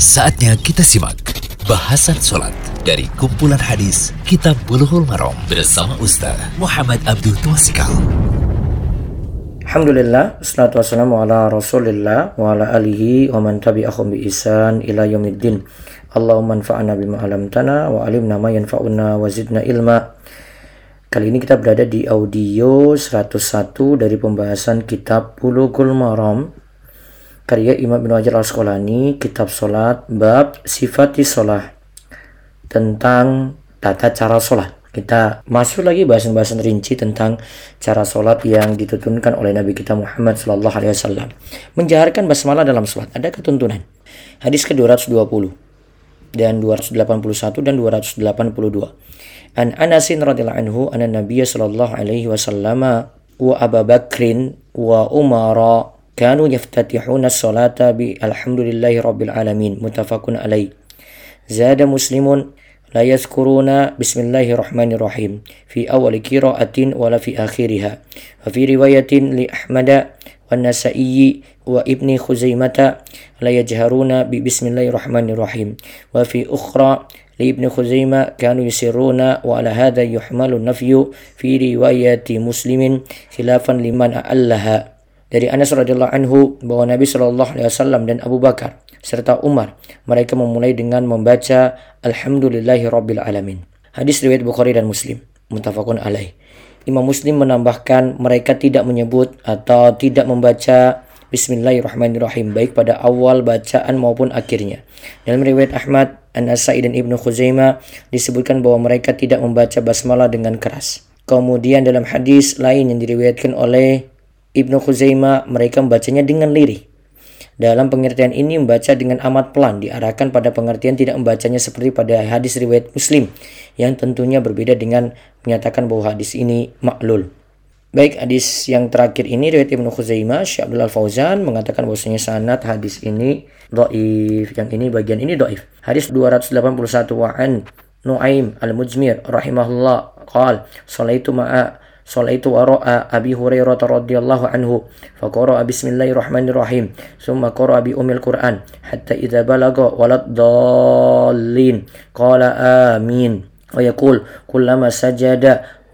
Saatnya kita simak bahasan sholat dari kumpulan hadis Kitab Bulughul Maram bersama Ustaz Muhammad Abdul Twasikal. Alhamdulillah, salatu wassalamu ala rasulillah wa ala alihi wa man tabi'ahum bi isan ila yaumiddin. Allahumma anfa'na bima alamtana wa alimna ma yanfa'una wa zidna ilma. Kali ini kita berada di audio 101 dari pembahasan kitab Bulughul Maram karya Imam Ibn Hajar Al-Asqalani, kitab solat, bab sifati solat tentang tata cara solat. Kita masuk lagi bahasan-bahasan rinci tentang cara solat yang ditutunkan oleh Nabi kita Muhammad Sallallahu Alaihi Wasallam. Menjaharkan basmalah dalam solat ada ketuntunan. Hadis ke 220 dan 281 dan 282. An Anasin radhiyallahu anhu anna Nabiy sallallahu alaihi wasallam wa Abu Bakrin wa Umara كانوا يفتتحون الصلاة بالحمد لله رب العالمين متفق عليه. زاد مسلم لا يذكرون بسم الله الرحمن الرحيم في أول قراءة ولا في آخرها. وفي رواية لأحمد والنسائي وابن خزيمة لا يجهرون ببسم الله الرحمن الرحيم وفي أخرى لابن خزيمة كانوا يسرون وعلى هذا يحمل النفي في رواية مسلم خلافا لمن أعلها dari Anas radhiyallahu anhu bahwa Nabi Shallallahu alaihi wasallam dan Abu Bakar serta Umar mereka memulai dengan membaca Alhamdulillahi rabbil alamin. Hadis riwayat Bukhari dan Muslim muttafaqun alaih. Imam Muslim menambahkan mereka tidak menyebut atau tidak membaca Bismillahirrahmanirrahim baik pada awal bacaan maupun akhirnya. Dalam riwayat Ahmad, An-Nasai dan Ibnu Khuzaimah disebutkan bahwa mereka tidak membaca basmalah dengan keras. Kemudian dalam hadis lain yang diriwayatkan oleh Ibnu Khuzaimah mereka membacanya dengan lirih. Dalam pengertian ini membaca dengan amat pelan diarahkan pada pengertian tidak membacanya seperti pada hadis riwayat Muslim yang tentunya berbeda dengan menyatakan bahwa hadis ini maklul. Baik hadis yang terakhir ini riwayat Ibnu Khuzaimah Syekh Abdul Fauzan mengatakan bahwasanya sanad hadis ini dhaif. Yang ini bagian ini dhaif. Hadis 281 wa'an Nuaim al-Mujmir rahimahullah qal salaitu ma'a صليت وراء أبي هريرة رضي الله عنه فقرأ بسم الله الرحمن الرحيم ثم قرأ بأم القرآن حتى إذا بلغ ولا الضالين قال آمين. ويقول كلما سجد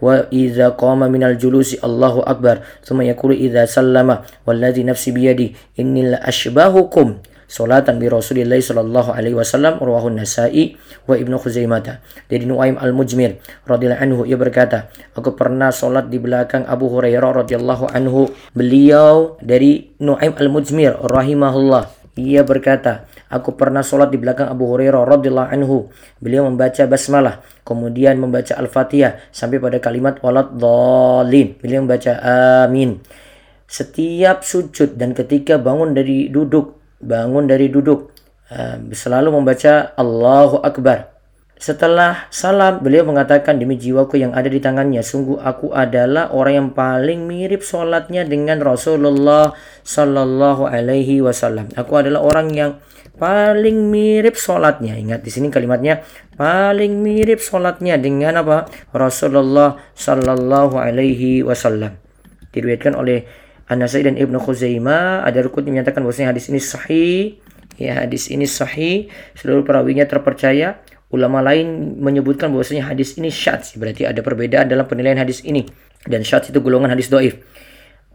وإذا قام من الجلوس الله أكبر. ثم يقول إذا سلم والذي نفسي بيدي إني لأشبهكم salatan bi Rasulillah sallallahu alaihi wasallam rawahun Nasa'i wa Ibnu Khuzaimah. Dari Nuaim Al-Mujmir radhiyallahu anhu ia berkata, aku pernah salat di belakang Abu Hurairah radhiyallahu anhu. Beliau dari Nuaim Al-Mujmir rahimahullah ia berkata, aku pernah sholat di belakang Abu Hurairah radhiyallahu anhu. Beliau membaca basmalah, kemudian membaca Al-Fatihah sampai pada kalimat walad dhalin. Beliau membaca amin. Setiap sujud dan ketika bangun dari duduk bangun dari duduk selalu membaca Allahu Akbar. Setelah salam, beliau mengatakan demi jiwaku yang ada di tangannya, sungguh aku adalah orang yang paling mirip sholatnya dengan Rasulullah Sallallahu Alaihi Wasallam. Aku adalah orang yang paling mirip sholatnya. Ingat di sini kalimatnya paling mirip sholatnya dengan apa? Rasulullah Sallallahu Alaihi Wasallam. Diriwayatkan oleh An-Nasai dan Ibnu Khuzaimah ada rukun yang menyatakan bahwasanya hadis ini sahih. Ya, hadis ini sahih, seluruh perawinya terpercaya. Ulama lain menyebutkan bahwasanya hadis ini syadz, berarti ada perbedaan dalam penilaian hadis ini. Dan syadz itu golongan hadis doif.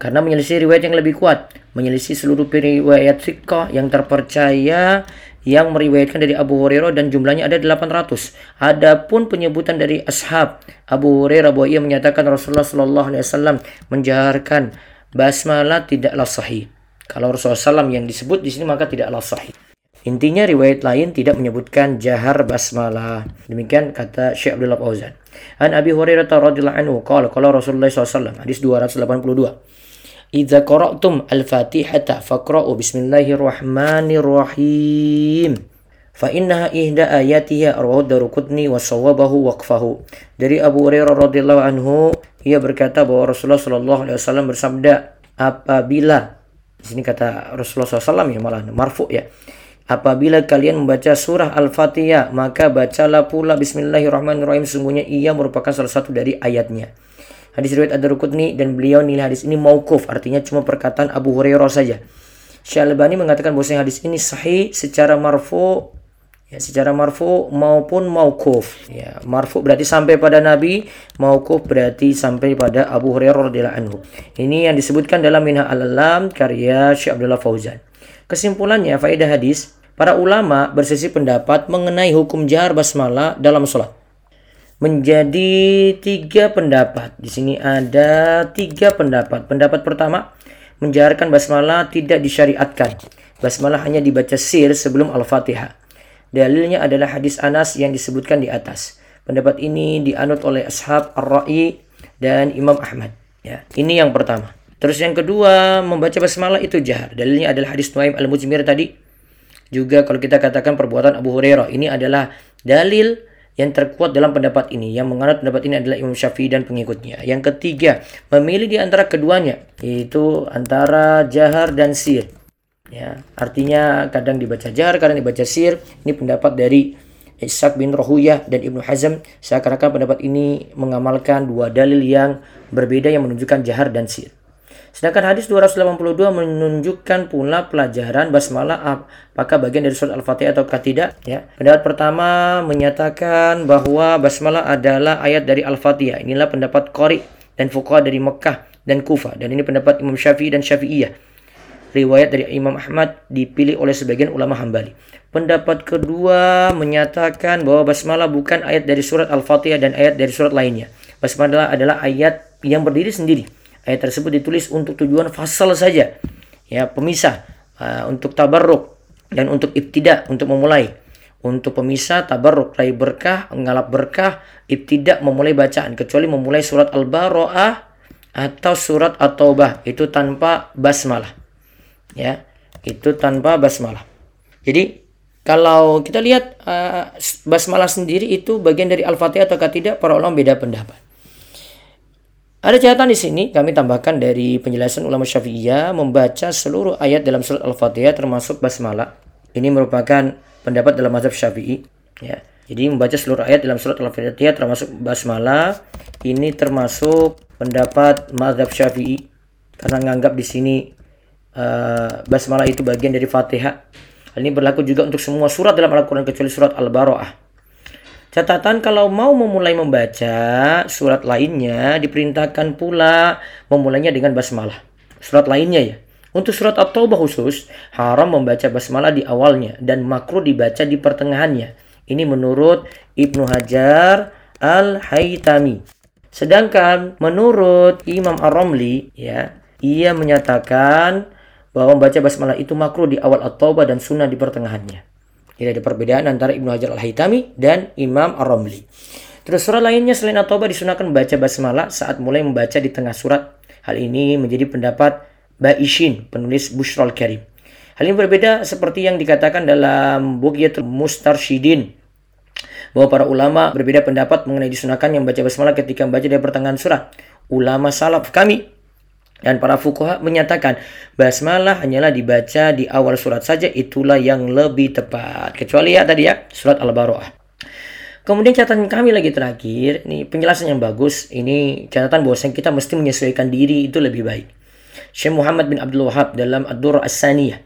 Karena menyelisih riwayat yang lebih kuat, menyelisih seluruh riwayat fiqh yang terpercaya yang meriwayatkan dari Abu Hurairah dan jumlahnya ada 800. Adapun penyebutan dari ashab Abu Hurairah bahwa ia menyatakan Rasulullah Shallallahu alaihi wasallam menjaharkan basmalah tidaklah sahih. Kalau Rasulullah SAW yang disebut di sini maka tidaklah sahih. Intinya riwayat lain tidak menyebutkan jahar basmalah. Demikian kata Syekh Abdullah Fauzan. An Abi Hurairah radhiyallahu anhu qala qala Rasulullah SAW hadis 282. Idza qara'tum al-Fatihata faqra'u bismillahirrahmanirrahim. Ihda ayatiha rawahu Daruqutni wa sawabahu waqfahu. Dari Abu Hurairah radhiyallahu anhu ia berkata bahwa Rasulullah Shallallahu alaihi wasallam bersabda apabila di sini kata Rasulullah SAW ya malah marfu ya. Apabila kalian membaca surah Al-Fatihah, maka bacalah pula Bismillahirrahmanirrahim. Sungguhnya ia merupakan salah satu dari ayatnya. Hadis riwayat Ad-Darqutni dan beliau nilai hadis ini maukuf, artinya cuma perkataan Abu Hurairah saja. Syalbani mengatakan bahwa hadis ini sahih secara marfu ya secara marfu maupun maukuf ya marfu berarti sampai pada nabi maukuf berarti sampai pada Abu Hurairah radhiyallahu anhu. Ini yang disebutkan dalam Minha al-Alam karya Syekh Abdullah Fauzan. Kesimpulannya faedah hadis para ulama bersisi pendapat mengenai hukum jahar basmalah dalam sholat. Menjadi tiga pendapat. Di sini ada tiga pendapat. Pendapat pertama menjaharkan basmalah tidak disyariatkan. Basmalah hanya dibaca sir sebelum al-fatihah Dalilnya adalah hadis Anas yang disebutkan di atas. Pendapat ini dianut oleh ashab Ar-Ra'i dan Imam Ahmad. Ya, ini yang pertama. Terus yang kedua, membaca basmalah itu jahar. Dalilnya adalah hadis Nuaim Al-Mujmir tadi. Juga kalau kita katakan perbuatan Abu Hurairah, ini adalah dalil yang terkuat dalam pendapat ini. Yang menganut pendapat ini adalah Imam Syafi'i dan pengikutnya. Yang ketiga, memilih di antara keduanya, yaitu antara jahar dan sir ya artinya kadang dibaca jar kadang dibaca sir. Ini pendapat dari Ishaq bin Rohuyah dan Ibnu Hazm. Seakan-akan pendapat ini mengamalkan dua dalil yang berbeda yang menunjukkan jahar dan sir. Sedangkan hadis 282 menunjukkan pula pelajaran basmalah apakah bagian dari surat Al-Fatihah atau tidak ya. Pendapat pertama menyatakan bahwa basmalah adalah ayat dari Al-Fatihah. Inilah pendapat Qori dan Fuqaha dari Mekah dan Kufah dan ini pendapat Imam Syafi'i dan Syafi'iyah riwayat dari Imam Ahmad dipilih oleh sebagian ulama Hambali. Pendapat kedua menyatakan bahwa basmalah bukan ayat dari surat Al-Fatihah dan ayat dari surat lainnya. Basmalah adalah ayat yang berdiri sendiri. Ayat tersebut ditulis untuk tujuan fasal saja. Ya, pemisah uh, untuk tabarruk dan untuk ibtidak untuk memulai. Untuk pemisah tabarruk raih berkah, ngalap berkah, ibtidak memulai bacaan kecuali memulai surat Al-Bara'ah atau surat At-Taubah itu tanpa basmalah ya itu tanpa basmalah jadi kalau kita lihat uh, basmalah sendiri itu bagian dari al-fatihah atau tidak para ulama beda pendapat ada catatan di sini kami tambahkan dari penjelasan ulama Syafi'iyah membaca seluruh ayat dalam surat Al-Fatihah termasuk basmalah. Ini merupakan pendapat dalam mazhab Syafi'i ya. Jadi membaca seluruh ayat dalam surat Al-Fatihah termasuk basmalah ini termasuk pendapat mazhab Syafi'i karena menganggap di sini uh, basmalah itu bagian dari Fatihah. Hal ini berlaku juga untuk semua surat dalam Al-Quran kecuali surat Al-Bara'ah. Catatan kalau mau memulai membaca surat lainnya diperintahkan pula memulainya dengan basmalah. Surat lainnya ya. Untuk surat At-Taubah khusus haram membaca basmalah di awalnya dan makruh dibaca di pertengahannya. Ini menurut Ibnu Hajar Al-Haytami. Sedangkan menurut Imam Ar-Ramli ya, ia menyatakan bahwa membaca basmalah itu makruh di awal at-taubah dan sunnah di pertengahannya. Tidak ada perbedaan antara Ibnu Hajar al-Haytami dan Imam Ar-Ramli. Terus surat lainnya selain at-taubah disunahkan membaca basmalah saat mulai membaca di tengah surat. Hal ini menjadi pendapat Ba'ishin, penulis Bushrul Karim. Hal ini berbeda seperti yang dikatakan dalam Bughyatul Mustarsyidin bahwa para ulama berbeda pendapat mengenai disunahkan yang membaca basmalah ketika membaca dari pertengahan surat. Ulama salaf kami dan para fukuha menyatakan basmalah hanyalah dibaca di awal surat saja itulah yang lebih tepat. Kecuali ya tadi ya surat Al-Baroah. Kemudian catatan kami lagi terakhir, ini penjelasan yang bagus. Ini catatan bahwa kita mesti menyesuaikan diri itu lebih baik. Syekh Muhammad bin Abdul Wahab dalam Ad-Dur As-Saniyah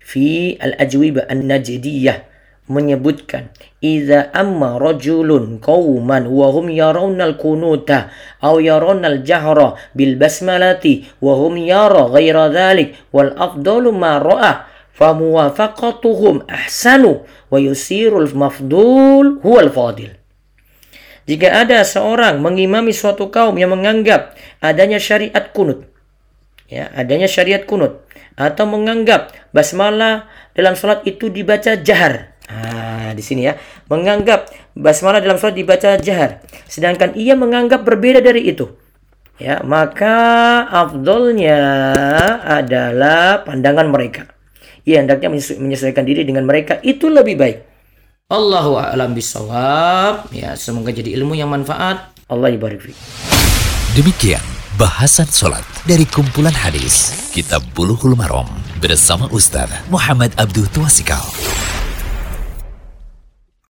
fi Al-Ajwibah An-Najdiyah menyebutkan idza amma rajulun qauman wa hum yarawna al-kunuta aw yarawna al-jahra bil basmalati wa hum yara ghaira dhalik wal afdalu ma ra'a famuwafaqatuhum ahsanu wa yusirul mafdul huwal fadil jika ada seorang mengimami suatu kaum yang menganggap adanya syariat kunut ya adanya syariat kunut atau menganggap basmalah dalam salat itu dibaca jahar Nah, di sini ya, menganggap basmalah dalam surat dibaca jahar, sedangkan ia menganggap berbeda dari itu. Ya, maka afdolnya adalah pandangan mereka. Ia hendaknya menyesuaikan diri dengan mereka itu lebih baik. Allahu a'lam bisawab. Ya, semoga jadi ilmu yang manfaat. Allah ibarik Demikian bahasan solat dari kumpulan hadis Kitab Bulughul Maram bersama Ustaz Muhammad Abdul Tuasikal.